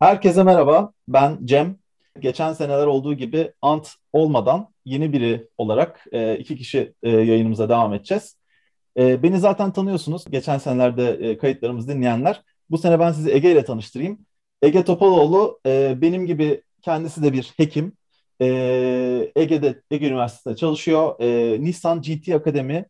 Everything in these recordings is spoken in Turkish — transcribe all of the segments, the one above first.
Herkese merhaba, ben Cem. Geçen seneler olduğu gibi Ant olmadan yeni biri olarak e, iki kişi e, yayınımıza devam edeceğiz. E, beni zaten tanıyorsunuz. Geçen senelerde kayıtlarımızı dinleyenler. Bu sene ben sizi Ege ile tanıştırayım. Ege Topaloğlu benim gibi kendisi de bir hekim. Ege'de Ege Üniversitesi'nde çalışıyor. Nissan GT Akademi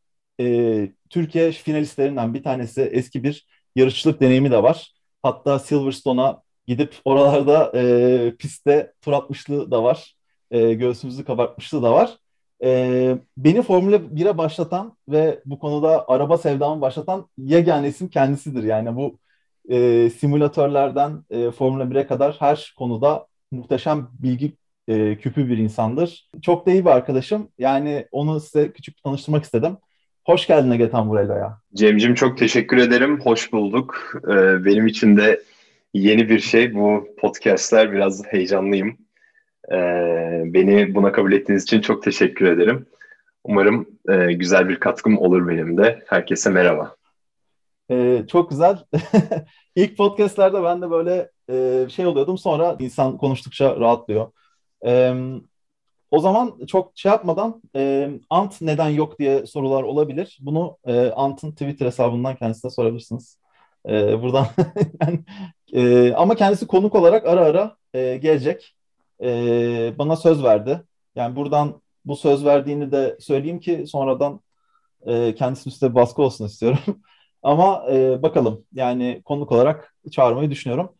Türkiye finalistlerinden bir tanesi. Eski bir yarışçılık deneyimi de var. Hatta Silverstone'a Gidip oralarda e, pistte tur atmışlığı da var. E, göğsümüzü kabartmışlığı da var. E, beni Formula 1'e başlatan ve bu konuda araba sevdamı başlatan yegane isim kendisidir. Yani bu e, simülatörlerden e, Formula 1'e kadar her konuda muhteşem bilgi e, küpü bir insandır. Çok da iyi bir arkadaşım. Yani onu size küçük tanıştırmak istedim. Hoş geldin Ege Tamburello'ya. Cemcim çok teşekkür ederim. Hoş bulduk. Ee, benim için de yeni bir şey. Bu podcastler biraz heyecanlıyım. Ee, beni buna kabul ettiğiniz için çok teşekkür ederim. Umarım e, güzel bir katkım olur benim de. Herkese merhaba. Ee, çok güzel. İlk podcastlerde ben de böyle e, şey oluyordum. Sonra insan konuştukça rahatlıyor. Ee, o zaman çok şey yapmadan e, Ant neden yok diye sorular olabilir. Bunu e, Ant'ın Twitter hesabından kendisine sorabilirsiniz. E, buradan e, ama kendisi konuk olarak ara ara e, gelecek. E, bana söz verdi. Yani buradan bu söz verdiğini de söyleyeyim ki sonradan e, kendisinin üstüne baskı olsun istiyorum. ama e, bakalım yani konuk olarak çağırmayı düşünüyorum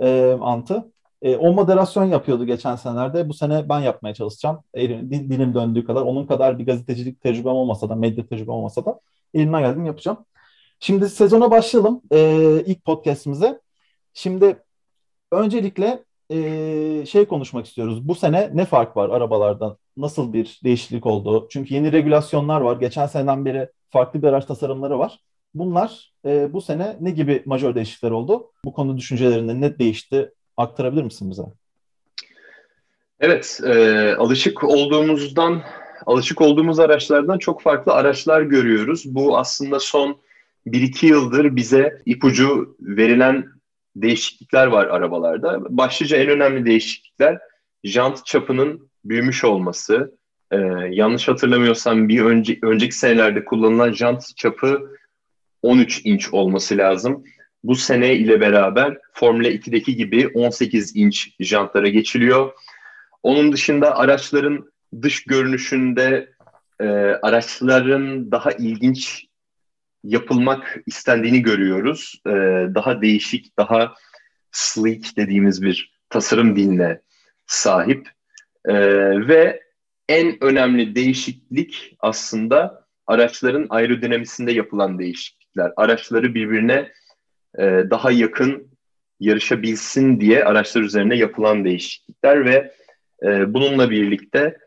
e, Ant'ı. E, o moderasyon yapıyordu geçen senelerde. Bu sene ben yapmaya çalışacağım. Elim, dilim döndüğü kadar. Onun kadar bir gazetecilik tecrübem olmasa da, medya tecrübem olmasa da elimden geldiğini yapacağım. Şimdi sezona başlayalım e, ilk podcastimize. Şimdi öncelikle e, şey konuşmak istiyoruz. Bu sene ne fark var arabalardan? Nasıl bir değişiklik oldu? Çünkü yeni regülasyonlar var. Geçen seneden beri farklı bir araç tasarımları var. Bunlar e, bu sene ne gibi majör değişiklikler oldu? Bu konu düşüncelerinde ne değişti? Aktarabilir misin bize? Evet, e, alışık olduğumuzdan, alışık olduğumuz araçlardan çok farklı araçlar görüyoruz. Bu aslında son 1-2 yıldır bize ipucu verilen değişiklikler var arabalarda. Başlıca en önemli değişiklikler jant çapının büyümüş olması. Ee, yanlış hatırlamıyorsam bir önce, önceki senelerde kullanılan jant çapı 13 inç olması lazım. Bu sene ile beraber Formula 2'deki gibi 18 inç jantlara geçiliyor. Onun dışında araçların dış görünüşünde e, araçların daha ilginç yapılmak istendiğini görüyoruz. Ee, daha değişik, daha sleek dediğimiz bir tasarım diline sahip. Ee, ve en önemli değişiklik aslında araçların aerodinamisinde yapılan değişiklikler. Araçları birbirine e, daha yakın yarışabilsin diye araçlar üzerine yapılan değişiklikler ve e, bununla birlikte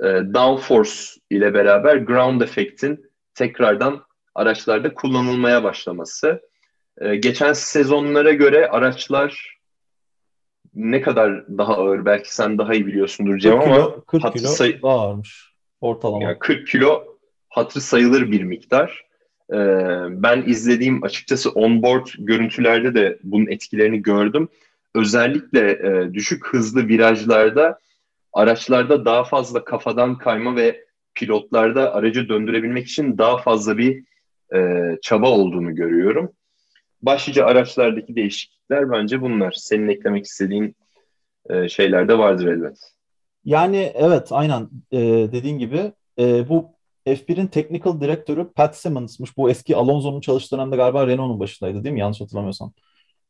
e, downforce ile beraber ground effect'in tekrardan araçlarda kullanılmaya başlaması. Ee, geçen sezonlara göre araçlar ne kadar daha ağır belki sen daha iyi biliyorsundur Cem 40 kilo, ama 40 kilo say- daha ağırmış ortalama. Yani 40 kilo hatırı sayılır bir miktar. Ee, ben izlediğim açıkçası onboard görüntülerde de bunun etkilerini gördüm. Özellikle e, düşük hızlı virajlarda araçlarda daha fazla kafadan kayma ve pilotlarda aracı döndürebilmek için daha fazla bir e, çaba olduğunu görüyorum. Başlıca araçlardaki değişiklikler bence bunlar. Senin eklemek istediğin e, şeyler de vardır elbet. Yani evet aynen e, dediğin gibi e, bu F1'in technical direktörü Pat Simmons'mış. Bu eski Alonso'nun çalıştığı dönemde galiba Renault'un başındaydı değil mi? Yanlış hatırlamıyorsam.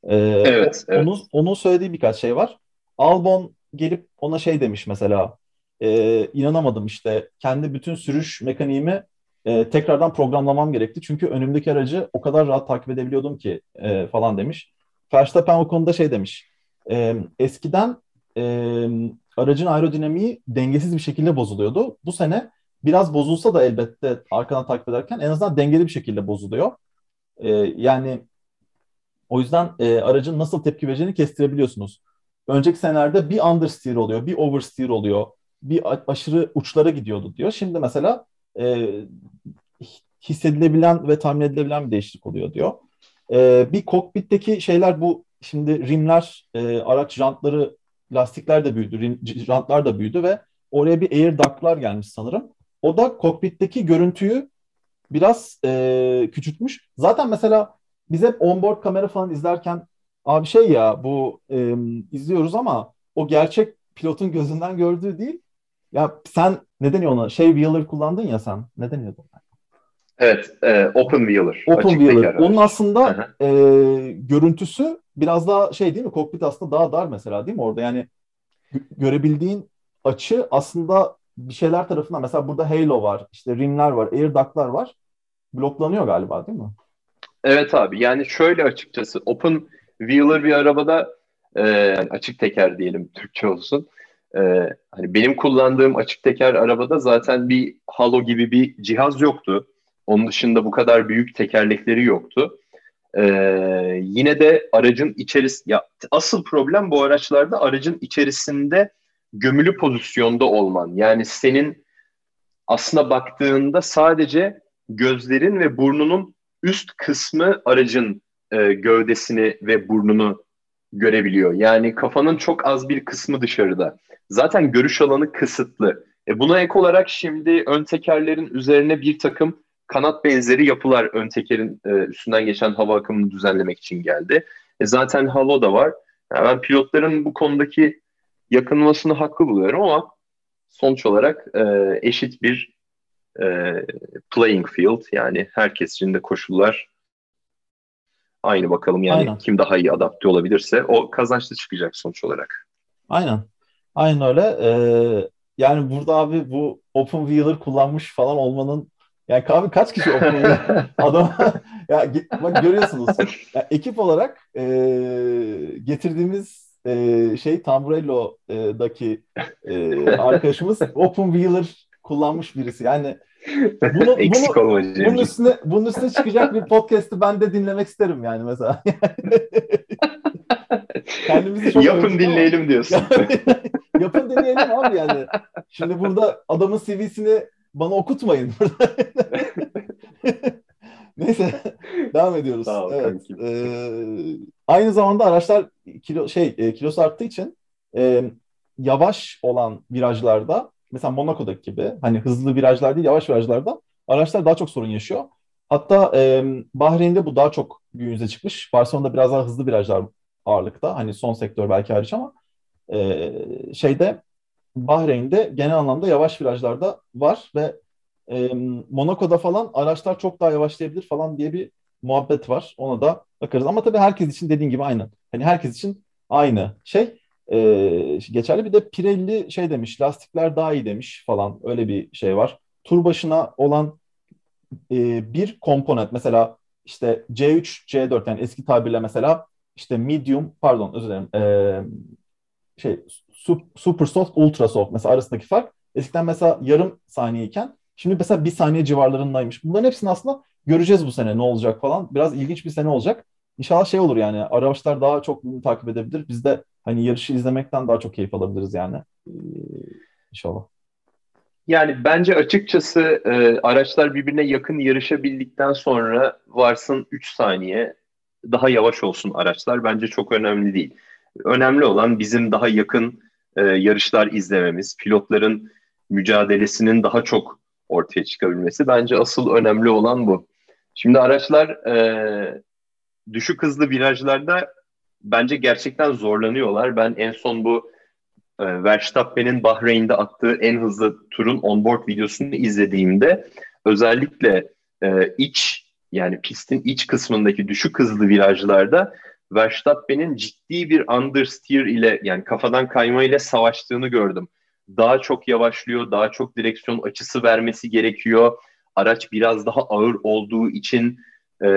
Ee, evet, evet. Onun, onun söylediği birkaç şey var. Albon gelip ona şey demiş mesela e, inanamadım işte kendi bütün sürüş mekaniğimi e, tekrardan programlamam gerekti. Çünkü önümdeki aracı o kadar rahat takip edebiliyordum ki e, falan demiş. Verstappen o konuda şey demiş. E, eskiden e, aracın aerodinamiği dengesiz bir şekilde bozuluyordu. Bu sene biraz bozulsa da elbette arkadan takip ederken en azından dengeli bir şekilde bozuluyor. E, yani o yüzden e, aracın nasıl tepki vereceğini kestirebiliyorsunuz. Önceki senelerde bir understeer oluyor, bir oversteer oluyor, bir aşırı uçlara gidiyordu diyor. Şimdi mesela e, hissedilebilen ve tahmin edilebilen bir değişiklik oluyor diyor. E, bir kokpitteki şeyler bu şimdi rimler, e, araç jantları, lastikler de büyüdü, rim, jantlar da büyüdü ve oraya bir air duct'lar gelmiş sanırım. O da kokpitteki görüntüyü biraz e, küçültmüş. Zaten mesela biz hep onboard kamera falan izlerken abi şey ya bu e, izliyoruz ama o gerçek pilotun gözünden gördüğü değil. Ya sen ne deniyor ona? Şey wheeler kullandın ya sen. Ne deniyordu? Evet, e, open wheeler. Open wheeler. Onun aslında e, görüntüsü biraz daha şey değil mi? Kokpit aslında daha dar mesela değil mi orada? Yani görebildiğin açı aslında bir şeyler tarafından mesela burada halo var, işte rimler var, air duct'lar var. Bloklanıyor galiba değil mi? Evet abi yani şöyle açıkçası open wheeler bir arabada e, açık teker diyelim Türkçe olsun. E, hani benim kullandığım açık teker arabada zaten bir halo gibi bir cihaz yoktu. Onun dışında bu kadar büyük tekerlekleri yoktu. E, yine de aracın içerisinde ya asıl problem bu araçlarda aracın içerisinde gömülü pozisyonda olman. Yani senin aslına baktığında sadece gözlerin ve burnunun üst kısmı aracın e, gövdesini ve burnunu görebiliyor. Yani kafanın çok az bir kısmı dışarıda. Zaten görüş alanı kısıtlı. E buna ek olarak şimdi ön tekerlerin üzerine bir takım kanat benzeri yapılar ön tekerin e, üstünden geçen hava akımını düzenlemek için geldi. E zaten halo da var. Yani ben pilotların bu konudaki yakınmasını haklı buluyorum ama sonuç olarak e, eşit bir e, playing field yani herkes için de koşullar aynı bakalım yani Aynen. kim daha iyi adapte olabilirse o kazançlı çıkacak sonuç olarak. Aynen. Aynen öyle. Ee, yani burada abi bu open wheeler kullanmış falan olmanın yani abi kaç kişi open wheeler adam ya bak görüyorsunuz ya, ekip olarak e, getirdiğimiz e, şey Tamburello'daki e, arkadaşımız open wheeler kullanmış birisi. Yani bunu, Eksik bunu, bunun üstüne, bunun üstüne çıkacak bir podcast'ı ben de dinlemek isterim yani mesela. Kendimizi çok Yapın dinleyelim ama. diyorsun. Yapın dinleyelim abi yani. Şimdi burada adamın CV'sini bana okutmayın. Neyse devam ediyoruz. Sağ ol, evet. E, aynı zamanda araçlar kilo şey e, kilosu arttığı için e, yavaş olan virajlarda mesela Monaco'daki gibi hani hızlı virajlar değil yavaş virajlarda araçlar daha çok sorun yaşıyor. Hatta e, Bahreyn'de bu daha çok gün yüze çıkmış. Barcelona'da biraz daha hızlı virajlar ağırlıkta. Hani son sektör belki hariç ama e, şeyde Bahreyn'de genel anlamda yavaş virajlarda var ve e, Monaco'da falan araçlar çok daha yavaşlayabilir falan diye bir muhabbet var. Ona da bakarız. Ama tabii herkes için dediğin gibi aynı. Hani herkes için aynı şey e, geçerli. Bir de Pirelli şey demiş, lastikler daha iyi demiş falan. Öyle bir şey var. Tur başına olan e, bir komponent mesela işte C3, C4 yani eski tabirle mesela işte medium pardon özür dilerim e, şey super soft, ultra soft mesela arasındaki fark eskiden mesela yarım saniyeyken şimdi mesela bir saniye civarlarındaymış. Bunların hepsini aslında göreceğiz bu sene ne olacak falan. Biraz ilginç bir sene olacak. İnşallah şey olur yani araçlar daha çok bunu takip edebilir. Biz de hani yarışı izlemekten daha çok keyif alabiliriz yani. Ee, inşallah. Yani bence açıkçası e, araçlar birbirine yakın yarışabildikten sonra varsın 3 saniye daha yavaş olsun araçlar bence çok önemli değil. Önemli olan bizim daha yakın e, yarışlar izlememiz, pilotların mücadelesinin daha çok ortaya çıkabilmesi bence asıl önemli olan bu. Şimdi araçlar e, düşük hızlı virajlarda bence gerçekten zorlanıyorlar. Ben en son bu e, Verstappen'in Bahreyn'de attığı en hızlı turun onboard videosunu izlediğimde özellikle e, iç yani pistin iç kısmındaki düşük hızlı virajlarda Verstappen'in ciddi bir understeer ile yani kafadan kayma ile savaştığını gördüm. Daha çok yavaşlıyor, daha çok direksiyon açısı vermesi gerekiyor. Araç biraz daha ağır olduğu için e,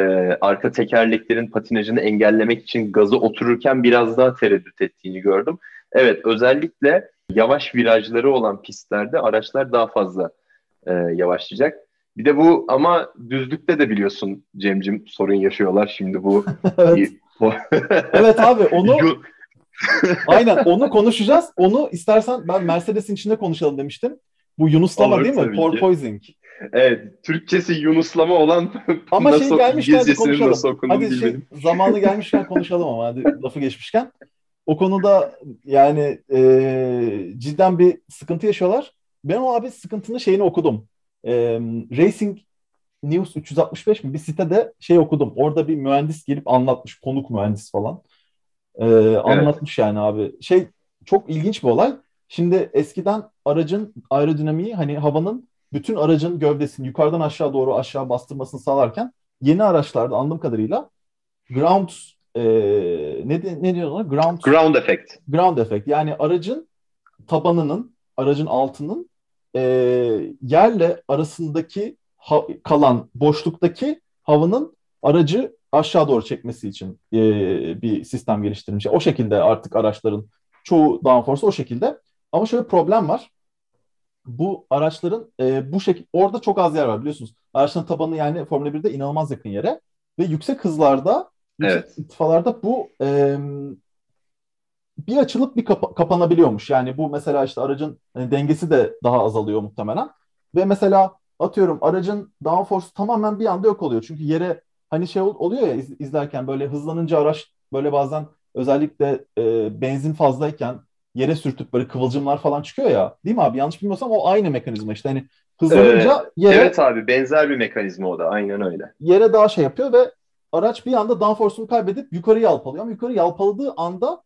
arka tekerleklerin patinajını engellemek için gazı otururken biraz daha tereddüt ettiğini gördüm. Evet özellikle yavaş virajları olan pistlerde araçlar daha fazla e, yavaşlayacak. Bir de bu ama düzlükte de biliyorsun Cemcim sorun yaşıyorlar şimdi bu. evet. evet abi onu aynen onu konuşacağız. Onu istersen ben Mercedes'in içinde konuşalım demiştim. Bu Yunuslama değil mi? Porpoising. Evet, Türkçesi Yunuslama olan ama şey nasıl, şey gelmişken konuşalım. Nasıl hadi şey, zamanı gelmişken konuşalım ama hadi lafı geçmişken. O konuda yani e, cidden bir sıkıntı yaşıyorlar. Ben o abi sıkıntının şeyini okudum. E, Racing News 365 mi bir sitede şey okudum. Orada bir mühendis gelip anlatmış. Konuk mühendis falan. E, anlatmış evet. yani abi. Şey çok ilginç bir olay. Şimdi eskiden aracın aerodinamiği hani havanın bütün aracın gövdesini yukarıdan aşağı doğru aşağı bastırmasını sağlarken yeni araçlarda anladığım kadarıyla ground e, ne, ne diyorlar? Ground, ground effect. Ground effect. Yani aracın tabanının, aracın altının e, yerle arasındaki ha, kalan boşluktaki havanın aracı aşağı doğru çekmesi için e, bir sistem geliştirilmiş. O şekilde artık araçların çoğu downforce o şekilde. Ama şöyle problem var. Bu araçların e, bu şekilde orada çok az yer var biliyorsunuz. Araçların tabanı yani Formula 1'de inanılmaz yakın yere ve yüksek hızlarda yüksek evet. irtifalarda bu e, bir açılıp bir kapa- kapanabiliyormuş. Yani bu mesela işte aracın yani dengesi de daha azalıyor muhtemelen. Ve mesela atıyorum aracın downforce tamamen bir anda yok oluyor. Çünkü yere hani şey oluyor ya iz- izlerken böyle hızlanınca araç böyle bazen özellikle e, benzin fazlayken yere sürtüp böyle kıvılcımlar falan çıkıyor ya. Değil mi abi? Yanlış bilmiyorsam o aynı mekanizma işte. Hani hızlanınca ee, yere... Evet abi benzer bir mekanizma o da. Aynen öyle. Yere daha şey yapıyor ve araç bir anda downforce'unu kaybedip yukarı yalpalıyor. Ama yukarı yalpaladığı anda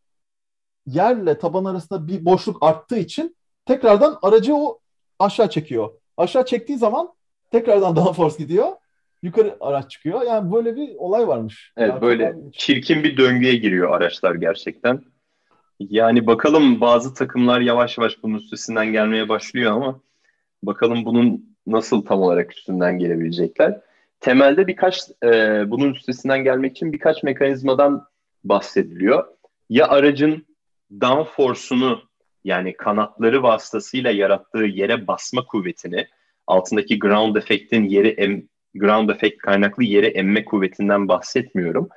yerle taban arasında bir boşluk arttığı için tekrardan aracı o aşağı çekiyor. Aşağı çektiği zaman tekrardan downforce gidiyor. Yukarı araç çıkıyor. Yani böyle bir olay varmış. Evet yani böyle çirkin bir döngüye giriyor araçlar gerçekten. Yani bakalım bazı takımlar yavaş yavaş bunun üstesinden gelmeye başlıyor ama bakalım bunun nasıl tam olarak üstünden gelebilecekler. Temelde birkaç e, bunun üstesinden gelmek için birkaç mekanizmadan bahsediliyor. Ya aracın downforce'unu yani kanatları vasıtasıyla yarattığı yere basma kuvvetini altındaki ground effect'in yeri em, ground effect kaynaklı yere emme kuvvetinden bahsetmiyorum.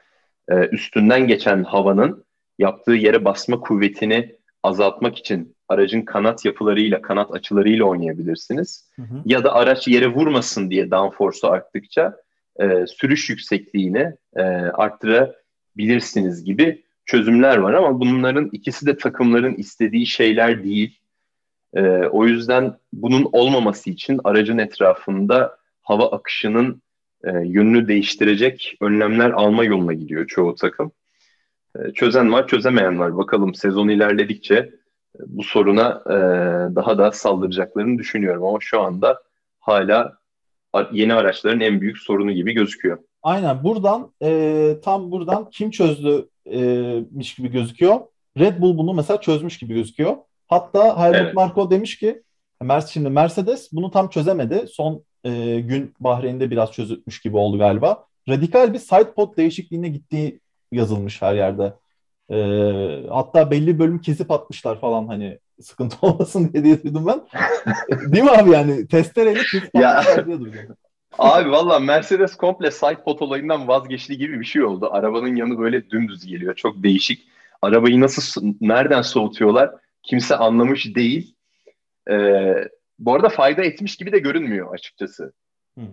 Ee, üstünden geçen havanın yaptığı yere basma kuvvetini azaltmak için aracın kanat yapılarıyla, kanat açılarıyla oynayabilirsiniz. Hı hı. Ya da araç yere vurmasın diye downforce'u arttıkça e, sürüş yüksekliğini e, arttırabilirsiniz gibi çözümler var ama bunların ikisi de takımların istediği şeyler değil. E, o yüzden bunun olmaması için aracın etrafında hava akışının e, yönünü değiştirecek önlemler alma yoluna gidiyor çoğu takım. E, çözen var, çözemeyen var. Bakalım sezon ilerledikçe e, bu soruna e, daha da saldıracaklarını düşünüyorum ama şu anda hala yeni araçların en büyük sorunu gibi gözüküyor. Aynen buradan e, tam buradan kim çözdümiş gibi gözüküyor. Red Bull bunu mesela çözmüş gibi gözüküyor. Hatta Helmut evet. Marko demiş ki şimdi Mercedes bunu tam çözemedi. Son e, gün Bahreyn'de biraz çözülmüş gibi oldu galiba. Radikal bir side pod değişikliğine gittiği yazılmış her yerde. E, hatta belli bölüm kesip atmışlar falan hani sıkıntı olmasın diye, diye duydum ben. Değil mi abi yani testereyle kesip atmışlar diye duydum. Abi valla Mercedes komple side pot olayından vazgeçti gibi bir şey oldu. Arabanın yanı böyle dümdüz geliyor. Çok değişik. Arabayı nasıl, nereden soğutuyorlar kimse anlamış değil. Ee, bu arada fayda etmiş gibi de görünmüyor açıkçası. Hmm.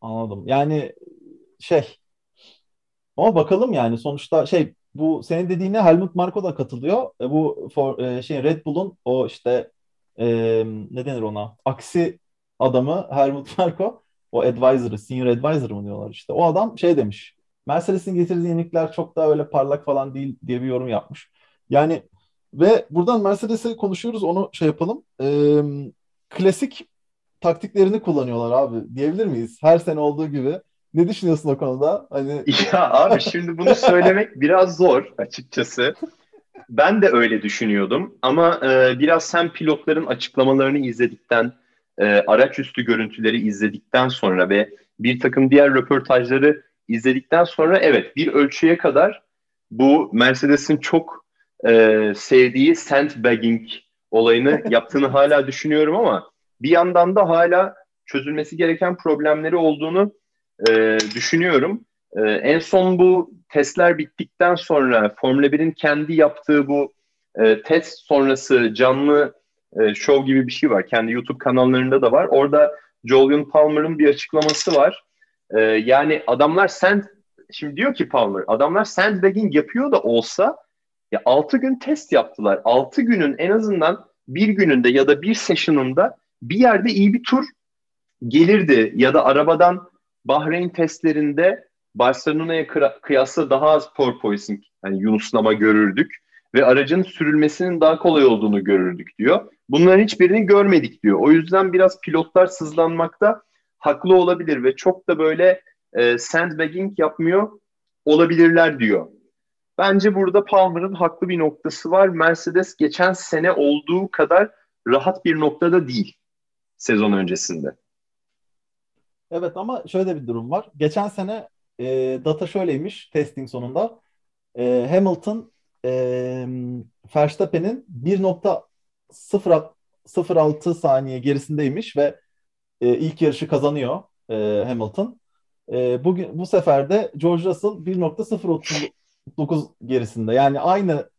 Anladım. Yani şey ama bakalım yani sonuçta şey bu senin dediğine Helmut Marko da katılıyor. E, bu for, e, şey Red Bull'un o işte e, ne denir ona? Aksi adamı Helmut Marko o advisor'ı, senior advisor mı diyorlar işte. O adam şey demiş. Mercedes'in getirdiği yenilikler çok daha öyle parlak falan değil diye bir yorum yapmış. Yani ve buradan Mercedes'e konuşuyoruz onu şey yapalım. Ee, klasik taktiklerini kullanıyorlar abi diyebilir miyiz? Her sene olduğu gibi. Ne düşünüyorsun o konuda? Hani Ya abi şimdi bunu söylemek biraz zor açıkçası. Ben de öyle düşünüyordum ama e, biraz hem pilotların açıklamalarını izledikten, e, araç üstü görüntüleri izledikten sonra ve bir takım diğer röportajları izledikten sonra evet bir ölçüye kadar bu Mercedes'in çok e, sevdiği sandbagging olayını yaptığını hala düşünüyorum ama bir yandan da hala çözülmesi gereken problemleri olduğunu e, düşünüyorum. E, en son bu testler bittikten sonra Formula 1'in kendi yaptığı bu e, test sonrası canlı e, show gibi bir şey var. Kendi YouTube kanallarında da var. Orada Julian Palmer'ın bir açıklaması var. E, yani adamlar sand şimdi diyor ki Palmer adamlar sandbagging yapıyor da olsa ya 6 gün test yaptılar. 6 günün en azından bir gününde ya da bir session'ında bir yerde iyi bir tur gelirdi ya da arabadan Bahreyn testlerinde Barcelona'ya kıyasla daha az porpoising yani yunuslama görürdük ve aracın sürülmesinin daha kolay olduğunu görürdük diyor. Bunların hiçbirini görmedik diyor. O yüzden biraz pilotlar sızlanmakta haklı olabilir ve çok da böyle e, sandbagging yapmıyor olabilirler diyor. Bence burada Palmer'ın haklı bir noktası var. Mercedes geçen sene olduğu kadar rahat bir noktada değil sezon öncesinde. Evet ama şöyle bir durum var. Geçen sene e, data şöyleymiş testing sonunda. E, Hamilton e, Verstappen'in 1.06 saniye gerisindeymiş ve e, ilk yarışı kazanıyor e, Hamilton. E, bugün bu sefer de George Russell 1.039 gerisinde. Yani aynı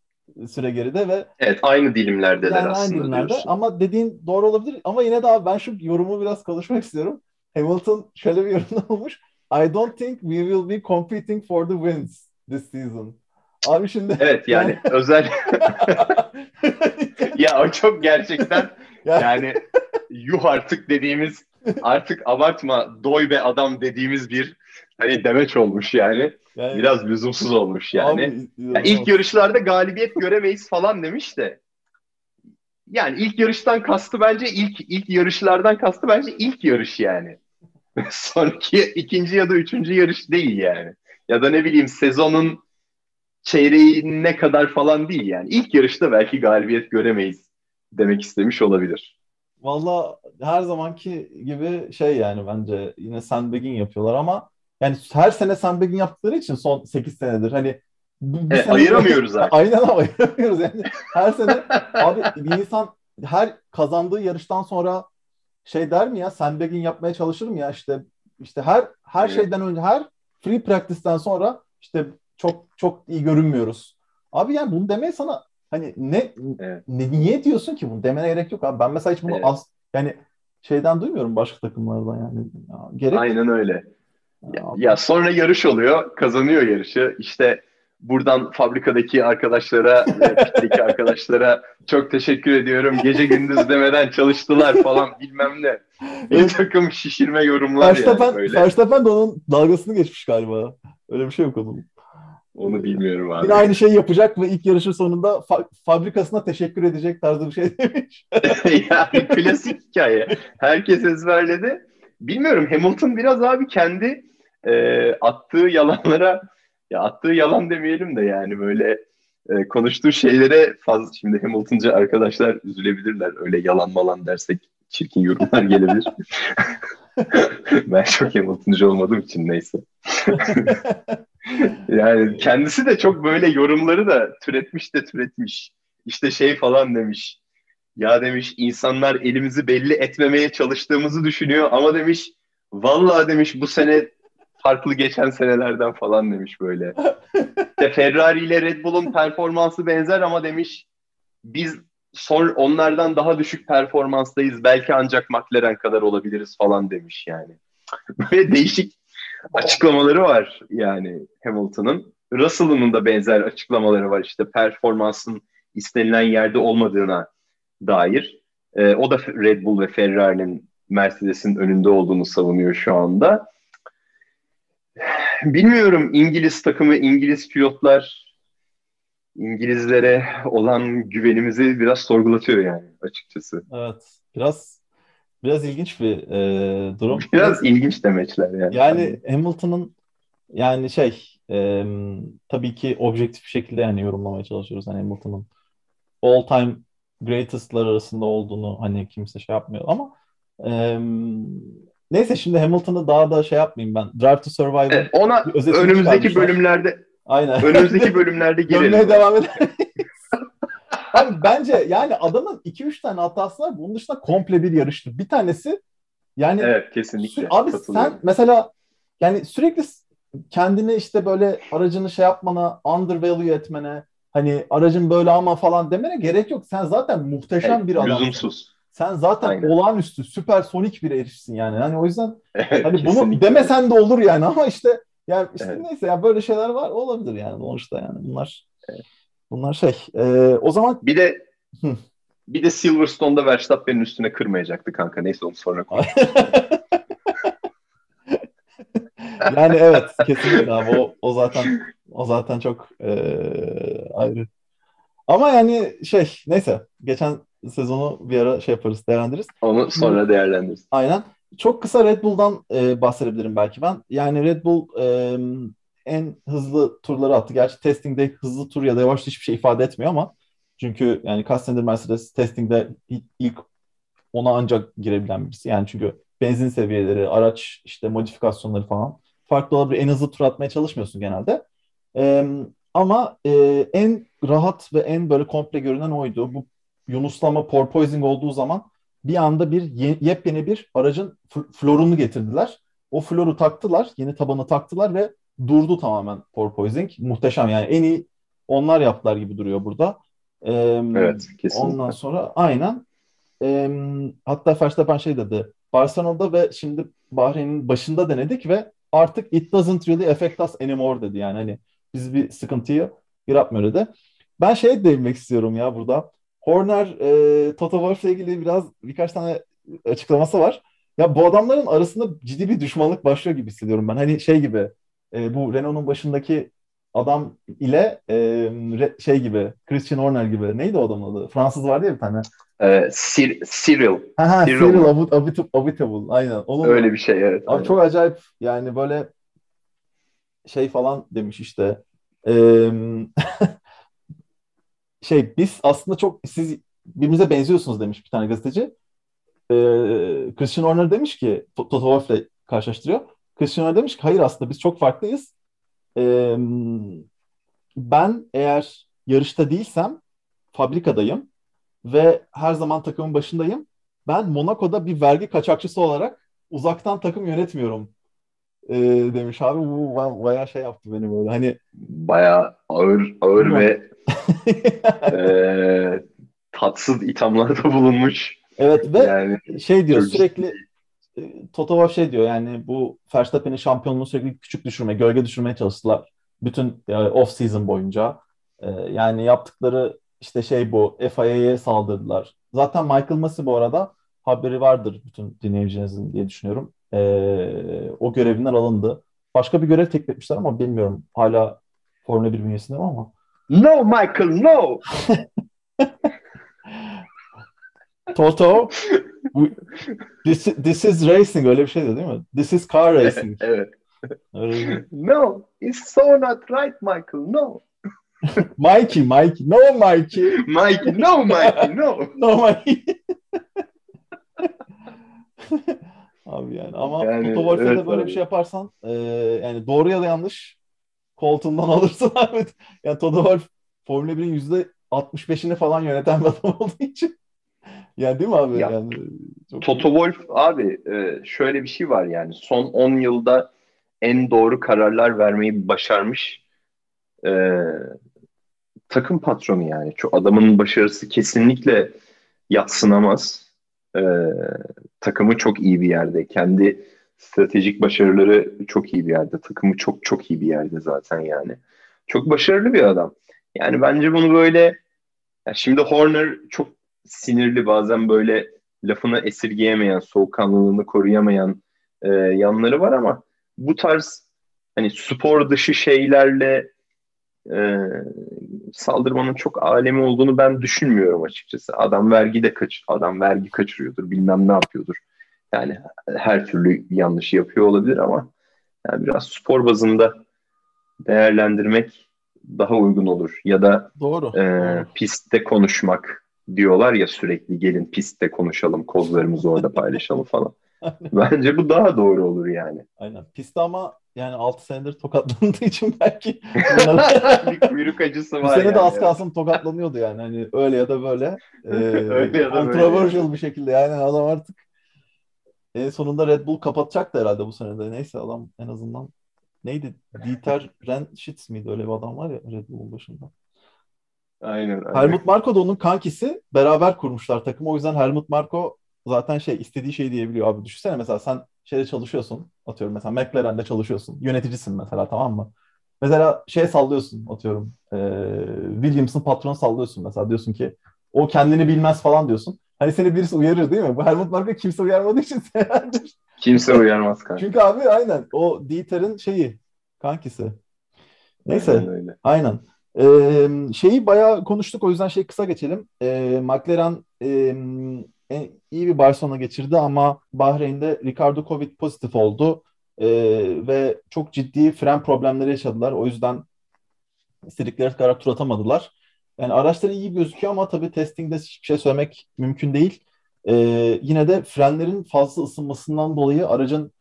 süre geride ve Evet aynı dilimlerdeler yani aslında. Aynı dilimlerde diyorsun. ama dediğin doğru olabilir ama yine de abi ben şu yorumu biraz konuşmak istiyorum. Hamilton şöyle bir yorum olmuş. I don't think we will be competing for the wins this season. Abi şimdi Evet yani özel ya o çok gerçekten Yani- yani yuh artık dediğimiz artık abartma doy be adam dediğimiz bir hani demeç olmuş yani. yani, Biraz lüzumsuz olmuş yani. abi, Ya ilk yarışlarda galibiyet göremeyiz falan demiş de. Yani ilk yarıştan kastı bence ilk ilk yarışlardan kastı bence ilk yarış yani. Sonraki ikinci ya da üçüncü yarış değil yani. Ya da ne bileyim sezonun çeyreği ne kadar falan değil yani. İlk yarışta belki galibiyet göremeyiz demek istemiş olabilir. Valla her zamanki gibi şey yani bence yine sandbagging yapıyorlar ama yani her sene sandbagging yaptıkları için son 8 senedir hani bir, Evet, sene- ayıramıyoruz artık. Aynen ama ayıramıyoruz yani. Her sene abi bir insan her kazandığı yarıştan sonra şey der mi ya sandbagging yapmaya çalışır mı ya işte işte her her Evet. şeyden önce her free practice'ten sonra işte çok çok iyi görünmüyoruz. Abi yani bunu demeye sana hani ne, Evet. ne niye diyorsun ki bunu demene gerek yok abi. Ben mesela hiç bunu Evet. az yani şeyden duymuyorum başka takımlardan yani. Ya, gerek Aynen öyle. Ya, Ya, ya sonra yarış oluyor, kazanıyor yarışı. İşte buradan fabrikadaki arkadaşlara ve pitteki arkadaşlara çok teşekkür ediyorum. Gece gündüz demeden çalıştılar falan bilmem ne. Bir Evet. takım şişirme yorumlar yani Verstappen, böyle. Verstappen de onun dalgasını geçmiş galiba. Öyle bir şey yok onun. Onu bilmiyorum abi. Yine aynı şeyi yapacak ve ilk yarışın sonunda fa- fabrikasına teşekkür edecek tarzı bir şey demiş. yani klasik hikaye. Herkes ezberledi. Bilmiyorum Hamilton biraz abi kendi e, attığı yalanlara ya attığı yalan demeyelim de yani böyle e, konuştuğu şeylere fazla şimdi Hamilton'cı arkadaşlar üzülebilirler. Öyle yalan malan dersek çirkin yorumlar gelebilir. ben çok Hamilton'cı olmadığım için neyse. yani kendisi de çok böyle yorumları da türetmiş de türetmiş. İşte şey falan demiş. Ya demiş insanlar elimizi belli etmemeye çalıştığımızı düşünüyor ama demiş vallahi demiş bu sene farklı geçen senelerden falan demiş böyle. İşte Ferrari ile Red Bull'un performansı benzer ama demiş biz son onlardan daha düşük performanstayız. Belki ancak McLaren kadar olabiliriz falan demiş yani. Böyle değişik açıklamaları var yani Hamilton'ın. Russell'ın da benzer açıklamaları var işte performansın istenilen yerde olmadığına dair. Ee, o da Red Bull ve Ferrari'nin Mercedes'in önünde olduğunu savunuyor şu anda. Bilmiyorum İngiliz takımı, İngiliz pilotlar İngilizlere olan güvenimizi biraz sorgulatıyor yani açıkçası. Evet. Biraz biraz ilginç bir e, durum. Biraz ilginç demeçler yani. Yani Hamilton'ın yani şey e, tabii ki objektif bir şekilde yani yorumlamaya çalışıyoruz. Hani Hamilton'ın all time greatest'lar arasında olduğunu hani kimse şey yapmıyor ama e, neyse şimdi Hamilton'ı daha da şey yapmayayım ben. Drive to Survive'ın Evet, ona önümüzdeki bölümlerde Aynen. önümüzdeki bölümlerde girelim. devam edelim. Abi bence yani adamın 2-3 tane hatası var. Bunun dışında komple bir yarıştı. Bir tanesi yani Evet kesinlikle. Abi sen mesela yani sürekli kendini işte böyle aracını şey yapmana, undervalue etmene, hani aracın böyle ama falan demene gerek yok. Sen zaten muhteşem Evet, bir adamsın. lüzumsuz. Sen zaten Aynen. olağanüstü, süpersonik bir herifsin yani. Hani o yüzden Evet, hani bunu demesen de olur yani ama işte yani işte Evet. neyse ya böyle şeyler var olabilir yani sonuçta yani bunlar bunlar şey. Ee, o zaman Bir de Hı. bir de Silverstone'da Verstappen'in üstüne kırmayacaktı kanka. Neyse onu sonra konuşuruz. yani evet kesinlikle abi o, o zaten o zaten çok eee, ayrı. Ama yani şey neyse geçen sezonu bir ara şey yaparız değerlendiririz. Onu sonra değerlendiririz. Aynen. Çok kısa Red Bull'dan e, bahsedebilirim belki ben. Yani Red Bull e, en hızlı turları attı. Gerçi testingde hızlı tur ya da yavaş hiçbir şey ifade etmiyor ama çünkü yani kaç senedir Mercedes testingde ilk, ilk ona ancak girebilen birisi. Yani çünkü benzin seviyeleri, araç işte modifikasyonları falan farklı olabilir. En hızlı tur atmaya çalışmıyorsun genelde. E, ama e, en rahat ve en böyle komple görünen oydu. Bu Yunuslama porpoising olduğu zaman bir anda bir ye- yepyeni bir aracın florunu getirdiler. O floru taktılar, yeni tabanı taktılar ve durdu tamamen porpoising. Muhteşem yani en iyi onlar yaptılar gibi duruyor burada. Ee, Evet, kesinlikle. Ondan sonra aynen. Ee, hatta Verstappen şey dedi. Barcelona'da ve şimdi Bahreyn'in başında denedik ve artık it doesn't really affect us anymore dedi. Yani hani biz bir sıkıntıyı yaratmıyor dedi. Ben şeye değinmek istiyorum ya burada. Horner, e, Toto Wolff'le ilgili biraz birkaç tane açıklaması var. Ya bu adamların arasında ciddi bir düşmanlık başlıyor gibi hissediyorum ben. Hani şey gibi e, bu Renault'un başındaki adam ile e, re- şey gibi Christian Horner gibi neydi o adamın adı? Fransız vardı ya bir tane. Ee, Cir- Cyril. Ha ha Cyril Cyril mu? Abit Abit Abitable aynen. Onun Öyle bir şey evet. Abi Aynen. çok acayip yani böyle şey falan demiş işte Eee, şey biz aslında çok siz birbirinize benziyorsunuz demiş bir tane gazeteci. Eee Christian Horner demiş ki To- Toto Wolff'le karşılaştırıyor. Christian Horner demiş ki hayır aslında biz çok farklıyız. Eee, ben eğer yarışta değilsem fabrikadayım ve her zaman takımın başındayım. Ben Monaco'da bir vergi kaçakçısı olarak uzaktan takım yönetmiyorum e, demiş abi. Bu ba- bayağı şey yaptı beni böyle. Hani Bayağı ağır ağır ve e, tatsız ithamlarda bulunmuş. evet ve Yani şey diyor çok sürekli e, Toto Wolff şey diyor yani bu Verstappen'in şampiyonluğunu sürekli küçük düşürmeye, gölge düşürmeye çalıştılar. Bütün off season boyunca. E, yani yaptıkları işte şey bu FIA'ya saldırdılar. Zaten Michael Masi bu arada haberi vardır bütün dinleyicilerinizin diye düşünüyorum. E, o görevinden alındı. Başka bir görev teklif etmişler ama bilmiyorum. Hala Formula 1 bünyesinde ama. No Michael no. Toto this, this is racing öyle bir şeydi değil mi? This is car racing. evet. Öyle bir- No, it's so not right Michael. No. Mikey, Mikey. No Mikey. Mikey, no Mikey, no. No Mikey. Abi yani ama Yani, de evet böyle abi. bir şey yaparsan e, yani doğru ya da yanlış koltuğundan alırsın abi. Yani Toto Wolff Formula 1'in yüzde 65'ini falan yöneten bir adam olduğu için. Yani değil mi abi? Ya, yani çok Toto Wolff abi e, şöyle bir şey var yani son 10 yılda en doğru kararlar vermeyi başarmış e, takım patronu yani. Çok adamın başarısı kesinlikle yatsınamaz. E, takımı çok iyi bir yerde. Kendi stratejik başarıları çok iyi bir yerde. Takımı çok çok iyi bir yerde zaten yani. Çok başarılı bir adam. Yani bence bunu böyle ya şimdi Horner çok sinirli bazen böyle lafını esirgeyemeyen, soğukkanlılığını koruyamayan e, yanları var ama bu tarz hani spor dışı şeylerle e, saldırmanın çok alemi olduğunu ben düşünmüyorum açıkçası. Adam vergi de kaç adam vergi kaçırıyordur, bilmem ne yapıyordur. Yani her türlü yanlış yapıyor olabilir ama yani biraz spor bazında değerlendirmek daha uygun olur. Ya da doğru. e, doğru. pistte konuşmak diyorlar ya sürekli gelin pistte konuşalım, kozlarımızı orada paylaşalım falan. Bence bu daha doğru olur yani. Aynen. Piste ama yani 6 senedir tokatlandığı için belki kuyruk acısı Bu var sene de yani. az kalsın tokatlanıyordu yani. Hani öyle ya da böyle. Öyle ya da böyle. controversial bir şekilde yani adam artık en sonunda Red Bull kapatacaktı herhalde bu sene de. Neyse adam en azından neydi? Dieter Renschitz miydi? Öyle bir adam var ya Red Bull'un başında. Aynen, aynen. Helmut Marko da onun kankisi. Beraber kurmuşlar takımı. O yüzden Helmut Marko zaten şey istediği şeyi diyebiliyor abi. Düşünsene mesela sen şeyde çalışıyorsun. Atıyorum mesela McLaren'de çalışıyorsun. Yöneticisin mesela tamam mı? Mesela şey sallıyorsun atıyorum. E, Williams'ın patronu sallıyorsun mesela. Diyorsun ki o kendini bilmez falan diyorsun. Hani seni birisi uyarır değil mi? Bu Helmut Marko kimse uyarmadığı için senelerdir. Kimse uyarmaz kanka. Çünkü abi aynen o Dieter'in şeyi kankisi. Neyse Aynen öyle. aynen. Ee, şeyi bayağı konuştuk o yüzden şey kısa geçelim. Ee, McLaren e, en- iyi bir Barcelona geçirdi ama Bahreyn'de Ricardo Covid pozitif oldu Ee, ve çok ciddi fren problemleri yaşadılar. O yüzden istedikleri kadar tur atamadılar. Yani araçları iyi gözüküyor ama tabii testingde hiçbir şey söylemek mümkün değil. Ee, yine de frenlerin fazla ısınmasından dolayı aracın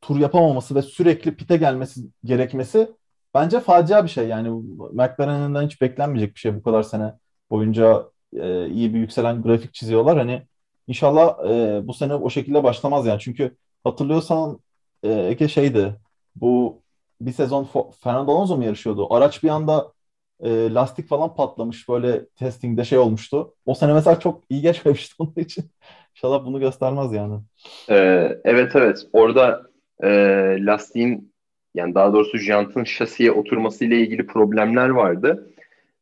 tur yapamaması ve sürekli pite gelmesi gerekmesi bence facia bir şey. Yani McLaren'den hiç beklenmeyecek bir şey bu kadar sene boyunca e, iyi bir yükselen grafik çiziyorlar. Hani inşallah e, bu sene o şekilde başlamaz yani. Çünkü hatırlıyorsan e, şeydi bu bir sezon Fernando Alonso mu yarışıyordu? Araç bir anda e, lastik falan patlamış böyle testingde şey olmuştu. O sene mesela çok iyi geçmemişti onun için. İnşallah bunu göstermez yani. Ee, evet evet orada e, lastiğin yani daha doğrusu jantın şasiye oturması ile ilgili problemler vardı.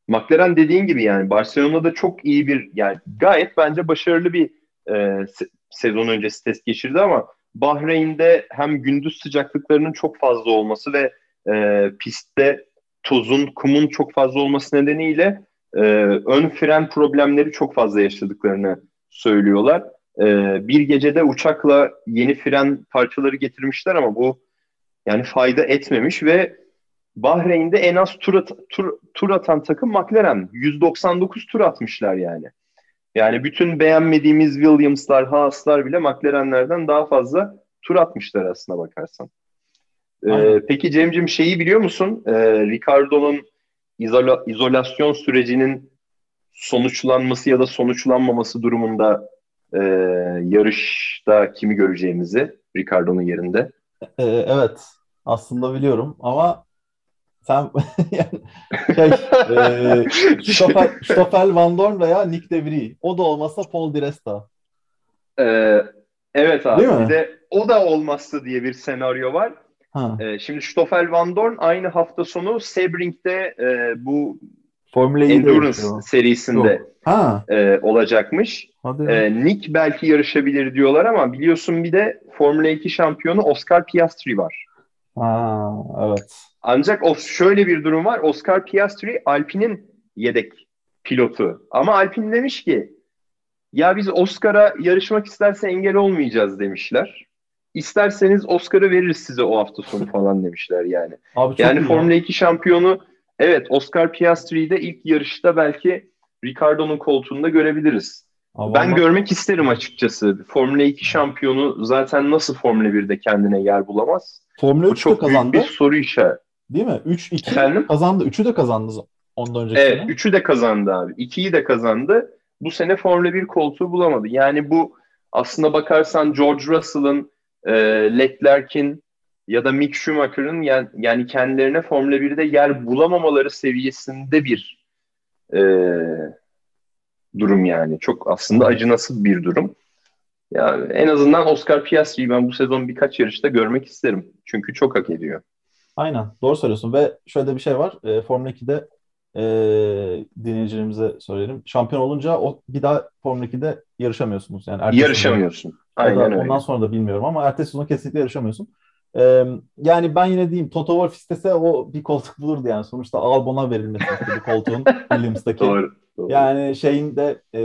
McLaren dediğin gibi yani Barcelona'da çok iyi bir yani gayet bence başarılı bir e, se- sezon öncesi test geçirdi ama Bahreyn'de hem gündüz sıcaklıklarının çok fazla olması ve e, pistte tozun, kumun çok fazla olması nedeniyle e, ön fren problemleri çok fazla yaşadıklarını söylüyorlar. Ee, bir gecede uçakla yeni fren parçaları getirmişler ama bu yani fayda etmemiş ve Bahreyn'de en az tur, at- tur, tur atan takım McLaren. 199 tur atmışlar yani. Yani bütün beğenmediğimiz Williams'lar, Haas'lar bile McLaren'lerden daha fazla tur atmışlar aslına bakarsan. Ee, peki Cem'cim şeyi biliyor musun? Ee, Ricardo'nun izola- izolasyon sürecinin sonuçlanması ya da sonuçlanmaması durumunda e, yarışta kimi göreceğimizi Ricardo'nun yerinde. Ee, evet, aslında biliyorum ama sen yani şey e, Stoffel, Stoffel Van Dorn veya Nick De Vries. O da olmazsa Paul Di Resta. Ee, evet abi. Değil mi? Bir de o da olmazsa diye bir senaryo var. Ha, Ee, şimdi Stoffel Van Dorn aynı hafta sonu Sebring'de e, bu Formula E'de Endurance serisinde Yok. Ha, e, olacakmış. E, Nick belki yarışabilir diyorlar ama biliyorsun bir de Formula 2 şampiyonu Oscar Piastri var. Ha, evet. Ancak o şöyle bir durum var. Oscar Piastri Alpine'in yedek pilotu. Ama Alpine demiş ki ya biz Oscar'a yarışmak isterse engel olmayacağız demişler. İsterseniz Oscar'ı veririz size o hafta sonu falan demişler yani. Abi Yani iyi ya. Formula 2 şampiyonu evet Oscar Piastri'yi de ilk yarışta belki Ricardo'nun koltuğunda görebiliriz. Abi Ben ama- görmek isterim açıkçası. Formula 2 şampiyonu zaten nasıl Formula 1'de kendine yer bulamaz? Formula Bu 3 de kazandı. bir soru işareti. Değil mi? 3-2 Efendim? kazandı. 3'ü de kazandı ondan önceki Evet, sene. üçü de kazandı abi. İkiyi de kazandı. Bu sene Formula 1 koltuğu bulamadı. Yani bu aslına bakarsan George Russell'ın, e, Leclerc'in ya da Mick Schumacher'ın yani, yani kendilerine Formula 1'de yer bulamamaları seviyesinde bir e, durum yani. Çok aslında acınası bir durum. Yani en azından Oscar Piastri'yi ben bu sezon birkaç yarışta görmek isterim. Çünkü çok hak ediyor. Aynen. Doğru söylüyorsun. Ve şöyle bir şey var. E, Formula 2'de e, dinleyicilerimize söyleyelim. Şampiyon olunca o bir daha Formula 2'de yarışamıyorsunuz. Yani sezon. Yarışamıyorsun. Ya Aynen öyle. ondan sonra da bilmiyorum ama ertesi sezon kesinlikle yarışamıyorsun. Ee, yani ben yine diyeyim Toto Wolff istese o bir koltuk bulurdu yani. Sonuçta Albon'a verilmesi istedi koltuğun Williams'daki. Doğru. Doğru. Yani şeyin de e,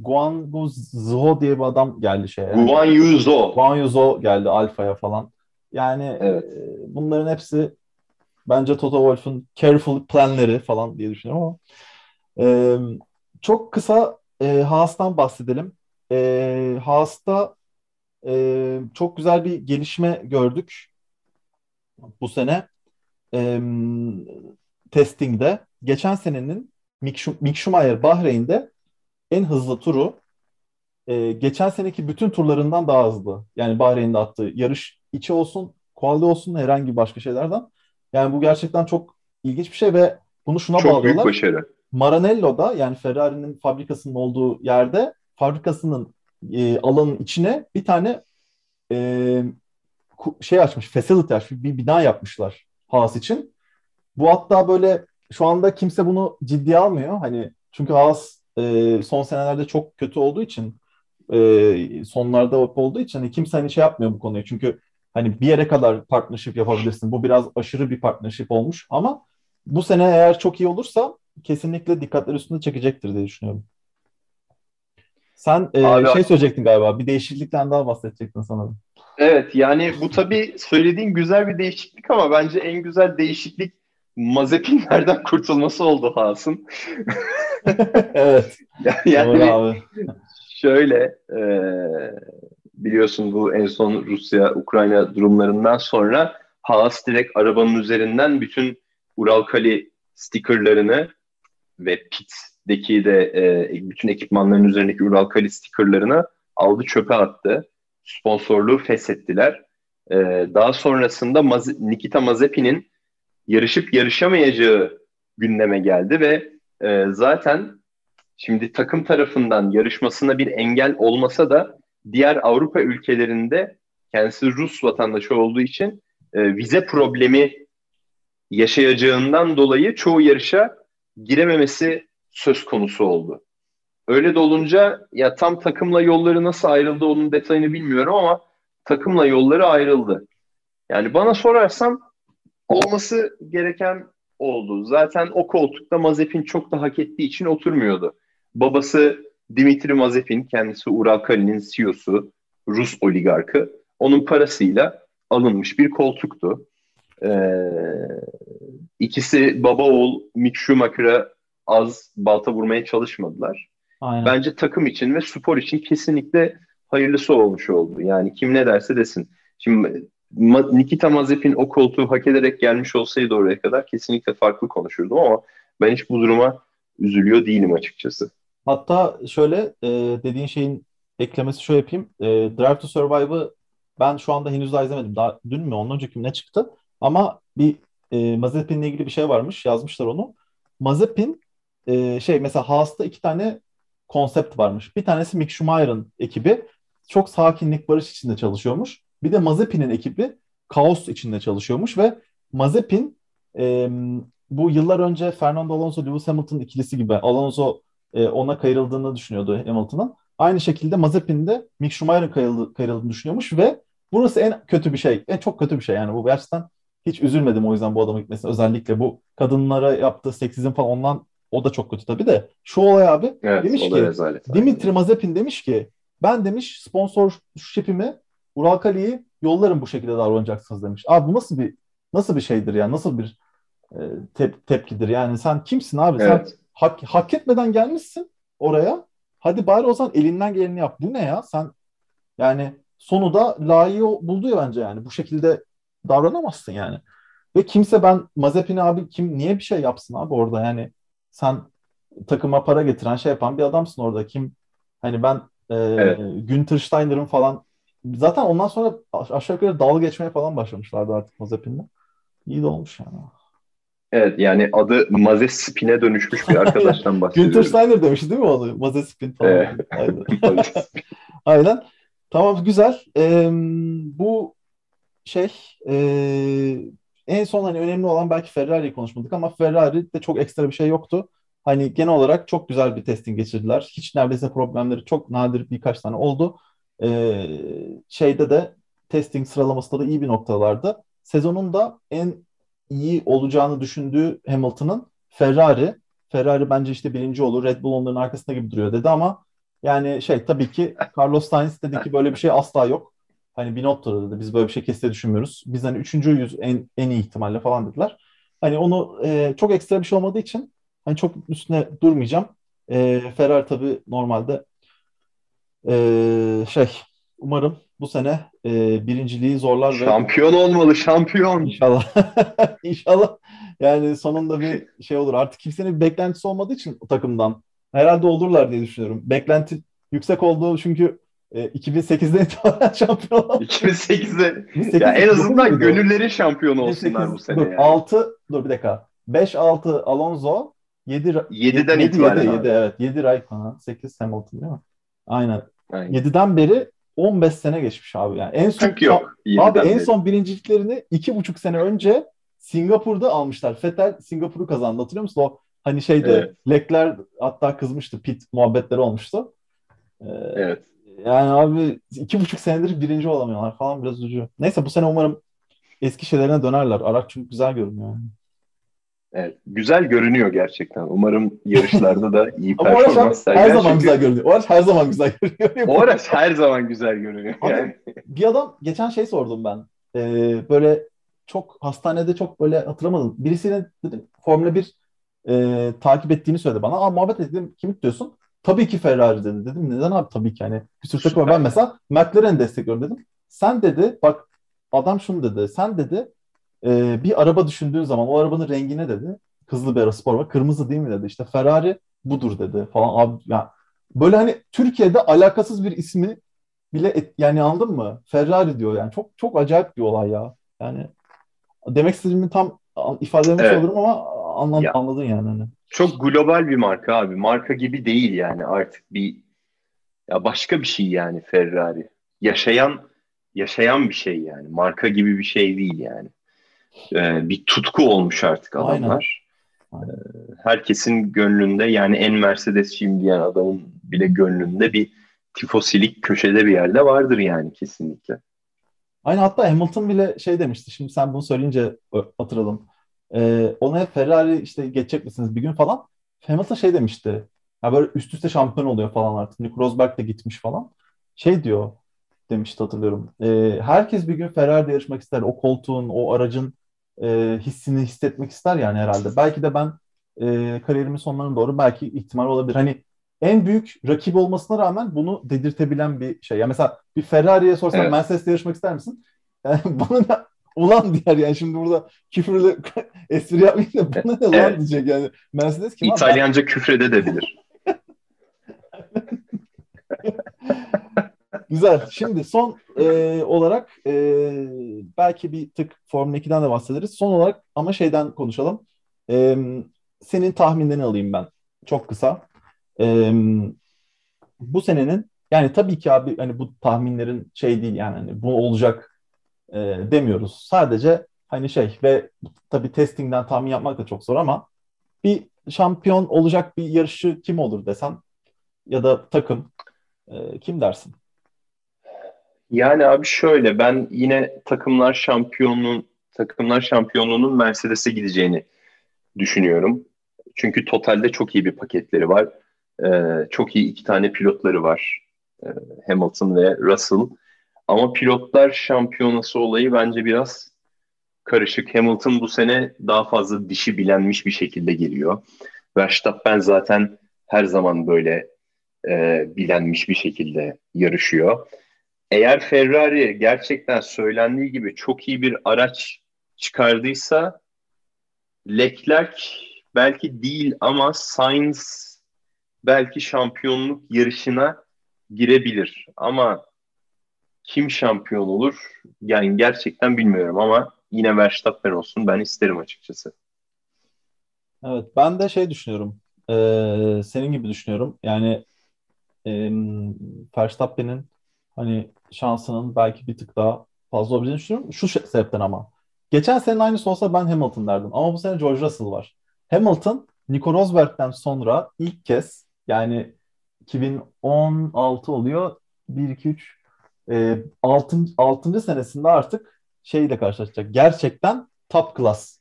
Guan Yu Zhou diye bir adam geldi şeye. Guan Yu Zhou. Guan Yu Zhou geldi Alfa'ya falan. Yani Evet. e, bunların hepsi bence Toto Wolff'un careful planları falan diye düşünüyorum ama e, çok kısa e, Haas'tan bahsedelim. E, Haas'ta e, çok güzel bir gelişme gördük bu sene e, testingde. Geçen senenin Mick, Schu- Mick Schumacher Bahreyn'de en hızlı turu e, geçen seneki bütün turlarından daha hızlı. Yani Bahreyn'de attığı yarış içi olsun, quali olsun herhangi başka şeylerden. Yani bu gerçekten çok ilginç bir şey ve bunu şuna Çok büyük bağlıyorlar. başarı. Maranello'da yani Ferrari'nin fabrikasının olduğu yerde fabrikasının e, alanın içine bir tane e, şey açmış, facility açmış, bir bina yapmışlar Haas için. Bu hatta böyle şu anda kimse bunu ciddiye almıyor. Hani çünkü Haas e, son senelerde çok kötü olduğu için e, sonlarda olduğu için hani kimse hani şey yapmıyor bu konuyu. Çünkü hani bir yere kadar partnership yapabilirsin. Bu biraz aşırı bir partnership olmuş ama bu sene eğer çok iyi olursa kesinlikle dikkatler üstünde çekecektir diye düşünüyorum. Sen e, Abi, şey söyleyecektin galiba. Bir değişiklikten daha bahsedecektin sanırım. Evet yani bu tabii söylediğin güzel bir değişiklik ama bence en güzel değişiklik Mazepinlerden kurtulması oldu Haas'ın. evet. yani abi. şöyle e, biliyorsun bu en son Rusya-Ukrayna durumlarından sonra Haas direkt arabanın üzerinden bütün Uralkali stickerlarını ve pit'deki de e, bütün ekipmanların üzerindeki Uralkali stickerlarını aldı çöpe attı. Sponsorluğu feshettiler. E, daha sonrasında Maz- Nikita Mazepin'in yarışıp yarışamayacağı gündeme geldi ve e, zaten şimdi takım tarafından yarışmasına bir engel olmasa da diğer Avrupa ülkelerinde kendisi Rus vatandaşı olduğu için e, vize problemi yaşayacağından dolayı çoğu yarışa girememesi söz konusu oldu. Öyle de olunca ya tam takımla yolları nasıl ayrıldı onun detayını bilmiyorum ama takımla yolları ayrıldı. Yani bana sorarsan olması gereken oldu. Zaten o koltukta Mazepin çok da hak ettiği için oturmuyordu. Babası Dimitri Mazepin, kendisi Uralkali'nin CEO'su, Rus oligarkı. Onun parasıyla alınmış bir koltuktu. Ee, ikisi baba oğul Mick Schumacher'a az balta vurmaya çalışmadılar. Aynen. Bence takım için ve spor için kesinlikle hayırlısı olmuş oldu. Yani kim ne derse desin. Şimdi Nikita Mazepin o koltuğu hak ederek gelmiş olsaydı oraya kadar kesinlikle farklı konuşurdum ama ben hiç bu duruma üzülüyor değilim açıkçası. Hatta şöyle e, dediğin şeyin eklemesi şöyle yapayım. E, Drive to Survive'ı ben şu anda henüz daha izlemedim. Daha dün mü ondan önceki ne çıktı? Ama bir e, Mazepin'le ilgili bir şey varmış. Yazmışlar onu. Mazepin e, şey mesela Haas'ta iki tane konsept varmış. Bir tanesi Mick Schumacher'ın ekibi çok sakinlik barış içinde çalışıyormuş. Bir de Mazepin'in ekibi kaos içinde çalışıyormuş ve Mazepin e, bu yıllar önce Fernando Alonso Lewis Hamilton ikilisi gibi Alonso e, ona kayırıldığını düşünüyordu Hamilton'ın. Aynı şekilde Mazepin de Mick Schumacher'ın kayırıldı, kayırıldığını düşünüyormuş ve burası en kötü bir şey. En çok kötü bir şey yani bu gerçekten hiç üzülmedim o yüzden bu adamın gitmesi. Özellikle bu kadınlara yaptığı seksizm falan ondan o da çok kötü tabii de. Şu olay abi evet, demiş ki Dimitri Mazepin demiş ki ben demiş sponsor şipimi Uralkali'yi yollarım bu şekilde davranacaksınız demiş. Abi bu nasıl bir nasıl bir şeydir ya? Nasıl bir e, tep- tepkidir? Yani sen kimsin abi? Evet. Sen hak, hak etmeden gelmişsin oraya. Hadi bari o zaman elinden geleni yap. Bu ne ya? Sen yani sonu da layığı buldu ya bence yani. Bu şekilde davranamazsın yani. Ve kimse ben Mazepin abi kim niye bir şey yapsın abi orada yani sen takıma para getiren şey yapan bir adamsın orada. Kim hani ben e, evet. Günther Steiner'ın falan zaten ondan sonra aşağı yukarı dalga geçmeye falan başlamışlardı artık Mazepin'le. İyi de olmuş yani. Evet yani adı Mazespin'e dönüşmüş bir arkadaştan bahsediyorum. Günther Steiner demiş değil mi onu? Mazespin falan. Evet. Aynen. Aynen. Tamam güzel. Ee, bu şey e, en son hani önemli olan belki Ferrari'yi konuşmadık ama Ferrari'de çok ekstra bir şey yoktu. Hani genel olarak çok güzel bir testing geçirdiler. Hiç neredeyse problemleri çok nadir birkaç tane oldu. Ee, şeyde de testing sıralamasında da iyi bir noktalarda. Sezonun da en iyi olacağını düşündüğü Hamilton'ın Ferrari. Ferrari bence işte birinci olur. Red Bull onların arkasında gibi duruyor dedi ama yani şey tabii ki Carlos Sainz dedi ki böyle bir şey asla yok. Hani bir noktada dedi biz böyle bir şey kesinlikle düşünmüyoruz. Biz hani üçüncü yüz en, en iyi ihtimalle falan dediler. Hani onu e, çok ekstra bir şey olmadığı için hani çok üstüne durmayacağım. E, Ferrari tabii normalde e, şey umarım bu sene e, birinciliği zorlar. Şampiyon ve... olmalı şampiyon. İnşallah. İnşallah. Yani sonunda bir şey olur. Artık kimsenin bir beklentisi olmadığı için takımdan herhalde olurlar diye düşünüyorum. Beklenti yüksek olduğu çünkü e, 2008'de itibaren şampiyon oldu. 2008'de. ya en azından gönüllerin şampiyonu olsunlar bu sene. Dur, yani. 6 dur bir dakika. 5-6 Alonso 7 7'den 7, itibaren 7, 7, evet. 7 Raikkonen, 8 Hamilton değil mi? Aynen. Aynen. 7'den beri 15 sene geçmiş abi yani. En son Çünkü yok. abi en beri. son birinciliklerini 2,5 sene önce Singapur'da almışlar. Vettel Singapur'u kazandı hatırlıyor musun? O hani şeyde Evet. Leclerc hatta kızmıştı. Pit muhabbetleri olmuştu. Ee, Evet. Yani abi iki buçuk senedir birinci olamıyorlar falan biraz üzücü. Neyse bu sene umarım eski şeylerine dönerler. Araç çünkü güzel görünüyor. Yani. Evet. Güzel görünüyor gerçekten. Umarım yarışlarda da iyi performans her sergiler. zaman Çünkü güzel görünüyor. O araç her zaman güzel görünüyor. O araç her zaman güzel görünüyor. Abi. Bir adam geçen şey sordum ben. Ee, böyle çok hastanede çok böyle hatırlamadım. Birisiyle dedim Formula 1 e, takip ettiğini söyledi bana. Aa muhabbet ettim. Kim diyorsun? Tabii ki Ferrari dedi. Dedim neden abi tabii ki hani bir sürü takım var. Ben mesela McLaren'i destekliyorum dedim. Sen dedi bak adam şunu dedi. Sen dedi e, bir araba düşündüğün zaman o arabanın rengine dedi. Hızlı bir ara spor var. Kırmızı değil mi dedi. İşte Ferrari budur dedi falan. Abi ya böyle hani Türkiye'de alakasız bir ismi bile et- yani anladın mı? Ferrari diyor yani. Çok çok acayip bir olay ya. Yani demek istediğimi tam ifade etmiş Evet. olurum ama anla- Ya. anladın yani. Hani. Çok global bir marka abi. Marka gibi değil yani artık bir ya başka bir şey yani Ferrari. Yaşayan yaşayan bir şey yani. Marka gibi bir şey değil yani. Ee, bir tutku olmuş artık Aynen. adamlar. Aynen. Ee, herkesin gönlünde yani en Mercedes'çiyim diyen adamın bile gönlünde bir tifosilik köşede bir yerde vardır yani kesinlikle. Aynı hatta Hamilton bile şey demişti. Şimdi sen bunu söyleyince hatırladım. Ee, ona Ferrari işte geçecek misiniz bir gün falan. Hamilton şey demişti. Ya böyle üst üste şampiyon oluyor falan artık. Nico Rosberg de gitmiş falan. Şey diyor demişti hatırlıyorum. Ee, herkes bir gün Ferrari'de yarışmak ister. O koltuğun, o aracın e, hissini hissetmek ister yani herhalde. Belki de ben e, kariyerimin sonlarına doğru belki ihtimal olabilir. Hani en büyük rakip olmasına rağmen bunu dedirtebilen bir şey. Ya mesela bir Ferrari'ye sorsan Evet. Mercedes'te yarışmak ister misin? Yani bana ne ulan diyer yani şimdi burada küfürle espri yapmayayım da bana ne lan Evet. diyecek yani. Mercedes kim abi? İtalyanca küfredebilir. Güzel. Şimdi son e, olarak e, belki bir tık Formula 2'den de bahsederiz. Son olarak ama şeyden konuşalım. E, senin tahminlerini alayım ben. Çok kısa. E, bu senenin yani tabii ki abi hani bu tahminlerin şey değil yani hani bu olacak e, demiyoruz. Sadece hani şey ve tabii testingden tahmin yapmak da çok zor ama bir şampiyon olacak bir yarışçı kim olur desen ya da takım e, kim dersin? Yani abi şöyle ben yine takımlar şampiyonluğun takımlar şampiyonluğunun Mercedes'e gideceğini düşünüyorum. Çünkü totalde çok iyi bir paketleri var. Ee, çok iyi iki tane pilotları var. Ee, Hamilton ve Russell. Ama pilotlar şampiyonası olayı bence biraz karışık. Hamilton bu sene daha fazla dişi bilenmiş bir şekilde geliyor. Verstappen zaten her zaman böyle e, bilenmiş bir şekilde yarışıyor. Eğer Ferrari gerçekten söylendiği gibi çok iyi bir araç çıkardıysa Leclerc belki değil ama Sainz belki şampiyonluk yarışına girebilir. Ama kim şampiyon olur? Yani gerçekten bilmiyorum ama yine Verstappen olsun ben isterim açıkçası. Evet, ben de şey düşünüyorum. Ee, senin gibi düşünüyorum. Yani e, Verstappen'in hani şansının belki bir tık daha fazla olabileceğini düşünüyorum. Şu sebepten ama. Geçen senenin aynısı olsa ben Hamilton derdim. Ama bu sene George Russell var. Hamilton, Nico Rosberg'den sonra ilk kez yani 2016 oluyor. 1, 2, 3 e, 6. 6. senesinde artık şeyle karşılaşacak. Gerçekten top class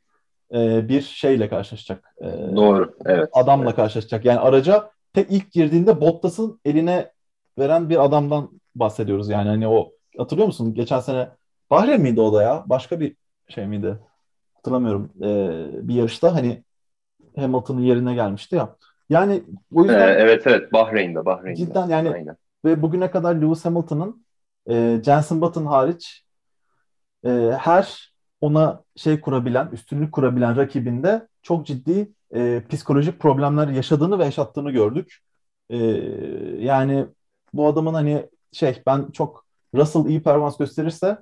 e, bir şeyle karşılaşacak. E, Doğru, evet. adamla Evet. karşılaşacak. Yani araca tek ilk girdiğinde Bottas'ın eline veren bir adamdan bahsediyoruz. Yani hani o hatırlıyor musun? Geçen sene Bahreyn miydi o da ya? Başka bir şey miydi? Hatırlamıyorum. Ee, bir yarışta hani Hamilton'ın yerine gelmişti ya. Yani o Ee, yüzden evet evet Bahreyn'de Bahreyn'de. cidden yani Aynen. ve bugüne kadar Lewis Hamilton'ın e, Jenson Button hariç e, her ona şey kurabilen, üstünlük kurabilen rakibinde çok ciddi e, psikolojik problemler yaşadığını ve yaşattığını gördük. E, yani bu adamın hani şey ben çok Russell iyi performans gösterirse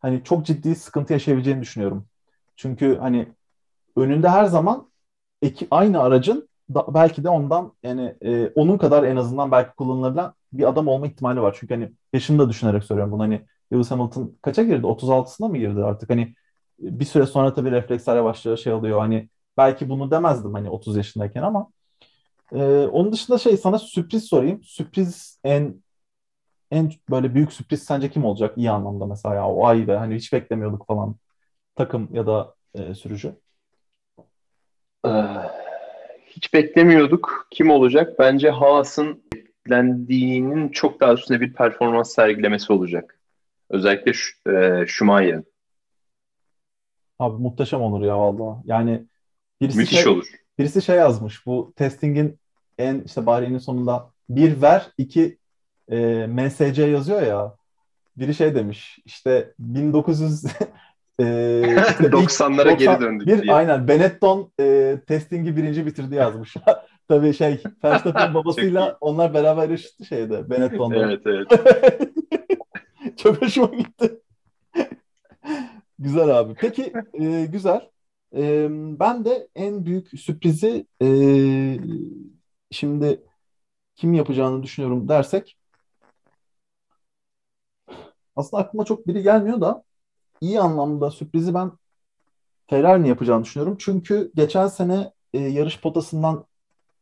hani çok ciddi sıkıntı yaşayabileceğini düşünüyorum. Çünkü hani önünde her zaman eki, aynı aracın da, belki de ondan yani e, onun kadar en azından belki kullanılabilen bir adam olma ihtimali var. Çünkü hani yaşını da düşünerek söylüyorum bunu hani Lewis Hamilton kaça girdi? 36'sına mı girdi artık? Hani bir süre sonra tabii refleksler yavaşlıyor şey oluyor. Hani belki bunu demezdim hani 30 yaşındayken ama e, onun dışında şey sana sürpriz sorayım. Sürpriz en en böyle büyük sürpriz sence kim olacak? İyi anlamda mesela ya o ay ve hani hiç beklemiyorduk falan takım ya da e, sürücü. Ee, hiç beklemiyorduk. Kim olacak? Bence Haas'ın beklendiğinin çok daha üstünde bir performans sergilemesi olacak. Özellikle e, Schumacher'in. Abi muhteşem olur ya valla. Yani birisi Müthiş şey, olur. Birisi şey yazmış. Bu testingin en işte Bahreyn'in sonunda bir ver, iki e, MSC yazıyor ya. Biri şey demiş. İşte 1900 e, işte 90'lara geri döndük bir, diye. Aynen. Benetton e, testingi birinci bitirdi yazmış. Tabii şey Verstappen'in babasıyla onlar beraber yarıştı şeyde Benetton'da. Evet evet. Çok hoşuma gitti. Güzel abi. Peki e, güzel. E, ben de en büyük sürprizi e, şimdi kim yapacağını düşünüyorum dersek aslında aklıma çok biri gelmiyor da iyi anlamda sürprizi ben Ferrari'nin yapacağını düşünüyorum. Çünkü geçen sene e, yarış potasından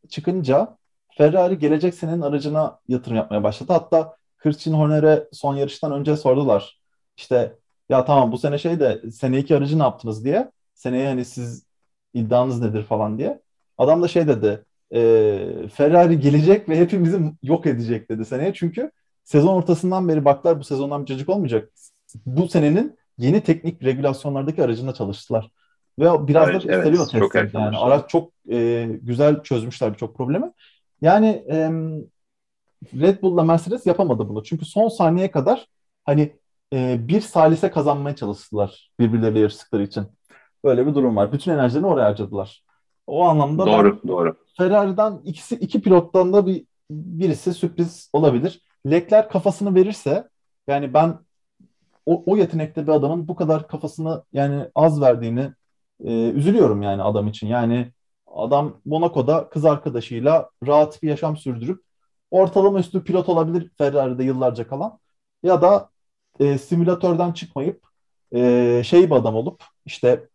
çıkınca Ferrari gelecek senenin aracına yatırım yapmaya başladı. Hatta Christian Horner'e son yarıştan önce sordular. İşte ya tamam bu sene şey de seneki aracı ne yaptınız diye. Seneye hani siz iddianız nedir falan diye. Adam da şey dedi. E, Ferrari gelecek ve hepimizi yok edecek dedi seneye. Çünkü sezon ortasından beri baklar bu sezondan bir çocuk olmayacak. Bu senenin yeni teknik regülasyonlardaki aracında çalıştılar. Ve biraz evet, da gösteriyor evet, testler. Yani araç çok e, güzel çözmüşler birçok problemi. Yani e, Red Bull'la Mercedes yapamadı bunu. Çünkü son saniyeye kadar hani e, bir salise kazanmaya çalıştılar birbirleriyle yarıştıkları için. Böyle bir durum var. Bütün enerjilerini oraya harcadılar. O anlamda doğru, doğru. Ferrari'den ikisi iki pilottan da bir birisi sürpriz olabilir. Leclerc kafasını verirse yani ben o, o yetenekte bir adamın bu kadar kafasını yani az verdiğini e, üzülüyorum yani adam için. Yani adam Monaco'da kız arkadaşıyla rahat bir yaşam sürdürüp ortalama üstü pilot olabilir Ferrari'de yıllarca kalan ya da e, simülatörden çıkmayıp e, şey bir adam olup işte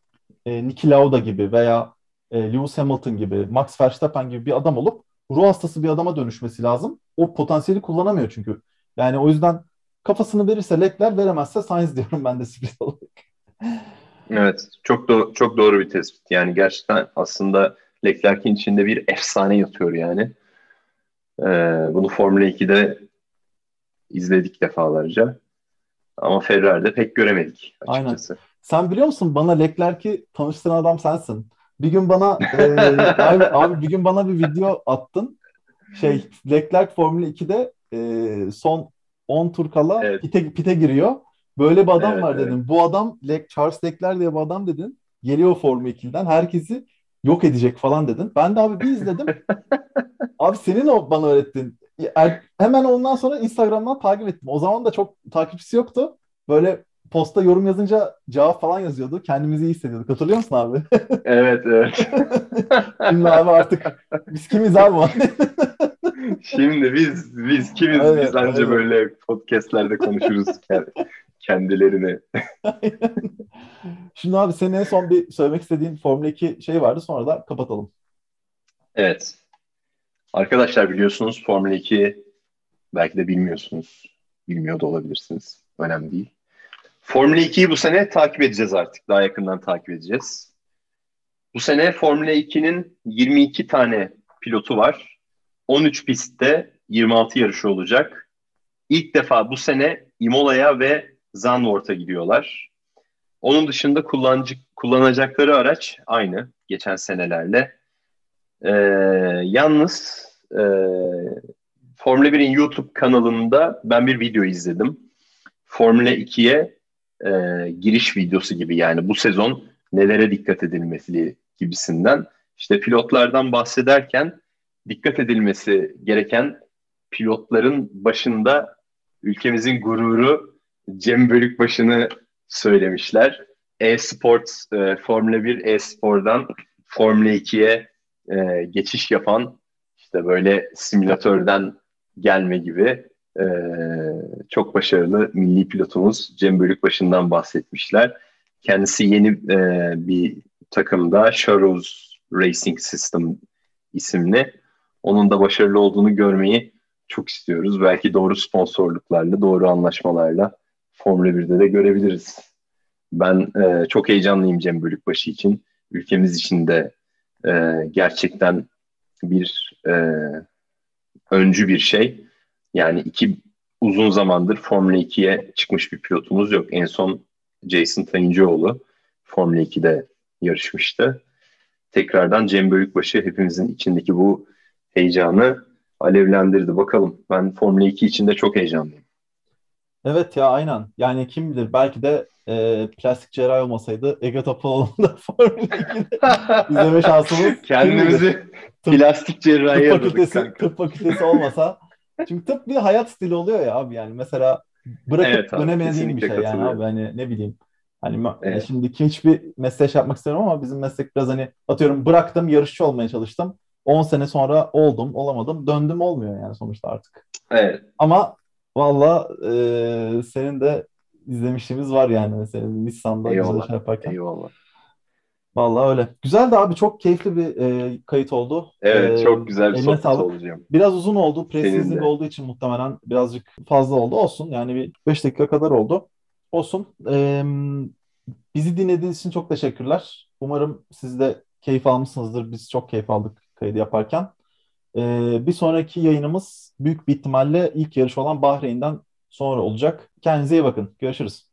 e, Niki Lauda gibi veya e, Lewis Hamilton gibi, Max Verstappen gibi bir adam olup ruh hastası bir adama dönüşmesi lazım. O potansiyeli kullanamıyor çünkü. Yani o yüzden kafasını verirse Leclerc veremezse Sainz diyorum ben de sprint olarak. Evet, çok do- çok doğru bir tespit. Yani gerçekten aslında Leclerc'in içinde bir efsane yatıyor yani. Ee, bunu Formula 2'de izledik defalarca. Ama Ferrari'de pek göremedik açıkçası. Aynen. Sen biliyor musun bana Leclerc'i tanıştıran adam sensin. Bir gün bana e, abi, abi bir gün bana bir video attın. Şey Leclerc Formula 2'de e, son 10 tur kala evet. pite, pite giriyor. Böyle bir adam evet, var evet. dedim. Bu adam Le Charles Leclerc diye bir adam dedin. Geliyor Formula 2'den. Herkesi yok edecek falan dedin. Ben de abi bir izledim. abi senin o bana öğrettin. Er, hemen ondan sonra Instagram'dan takip ettim. O zaman da çok takipçisi yoktu. Böyle posta yorum yazınca cevap falan yazıyordu. Kendimizi iyi hissediyorduk. Hatırlıyor musun abi? evet evet. Şimdi abi artık biz kimiz abi? Şimdi biz biz kimiz evet, biz anca evet. böyle podcastlerde konuşuruz kendilerini. Şimdi abi senin en son bir söylemek istediğin Formula 2 şey vardı sonra da kapatalım. Evet. Arkadaşlar biliyorsunuz Formula 2 belki de bilmiyorsunuz. Bilmiyor da olabilirsiniz. Önemli değil. Formula 2'yi bu sene takip edeceğiz artık. Daha yakından takip edeceğiz. Bu sene Formula 2'nin 22 tane pilotu var. 13 pistte 26 yarışı olacak. İlk defa bu sene Imola'ya ve Zandvoort'a gidiyorlar. Onun dışında kullanıcı, kullanacakları araç aynı geçen senelerle. Ee, yalnız e, Formula 1'in YouTube kanalında ben bir video izledim. Formula 2'ye e, giriş videosu gibi yani bu sezon nelere dikkat edilmesi gibisinden. İşte pilotlardan bahsederken dikkat edilmesi gereken pilotların başında ülkemizin gururu Cem Bölükbaşı'nı söylemişler. E-Sport, e, Formula 1 E-Spor'dan Formula 2'ye e, geçiş yapan işte böyle simülatörden gelme gibi e, çok başarılı milli pilotumuz Cem Bölükbaşı'ndan bahsetmişler. Kendisi yeni e, bir takımda Sharrows Racing System isimli. Onun da başarılı olduğunu görmeyi çok istiyoruz. Belki doğru sponsorluklarla, doğru anlaşmalarla Formula 1'de de görebiliriz. Ben e, çok heyecanlıyım Cem Bölükbaşı için. Ülkemiz için de e, gerçekten bir e, öncü bir şey. Yani iki uzun zamandır Formula 2'ye çıkmış bir pilotumuz yok. En son Jason Tayincioğlu Formula 2'de yarışmıştı. Tekrardan Cem Bölükbaşı hepimizin içindeki bu heyecanı alevlendirdi. Bakalım ben Formula 2 için de çok heyecanlıyım. Evet ya aynen. Yani kim bilir belki de e, plastik cerrahi olmasaydı Ege Topaloğlu'nda Formula 2'de izleme şansımız kendimizi plastik cerrahi tıp fakültesi, tıp fakültesi olmasa çünkü tıp bir hayat stili oluyor ya abi yani mesela bırakıp evet, dönemediğin bir şey yani abi hani ne bileyim hani evet. şimdi hiçbir meslek yapmak istiyorum ama bizim meslek biraz hani atıyorum bıraktım yarışçı olmaya çalıştım 10 sene sonra oldum olamadım döndüm olmuyor yani sonuçta artık. Evet. Ama valla e, senin de izlemişliğimiz var yani mesela eyvallah, güzel şey yaparken. Eyvallah. Vallahi öyle. Güzel de abi çok keyifli bir e, kayıt oldu. Evet e, çok güzel bir sohbet olacak. Biraz uzun oldu. Presizlik olduğu için muhtemelen birazcık fazla oldu. Olsun yani bir 5 dakika kadar oldu. Olsun. E, bizi dinlediğiniz için çok teşekkürler. Umarım siz de keyif almışsınızdır. Biz çok keyif aldık kaydı yaparken. E, bir sonraki yayınımız büyük bir ihtimalle ilk yarış olan Bahreyn'den sonra olacak. Kendinize iyi bakın. Görüşürüz.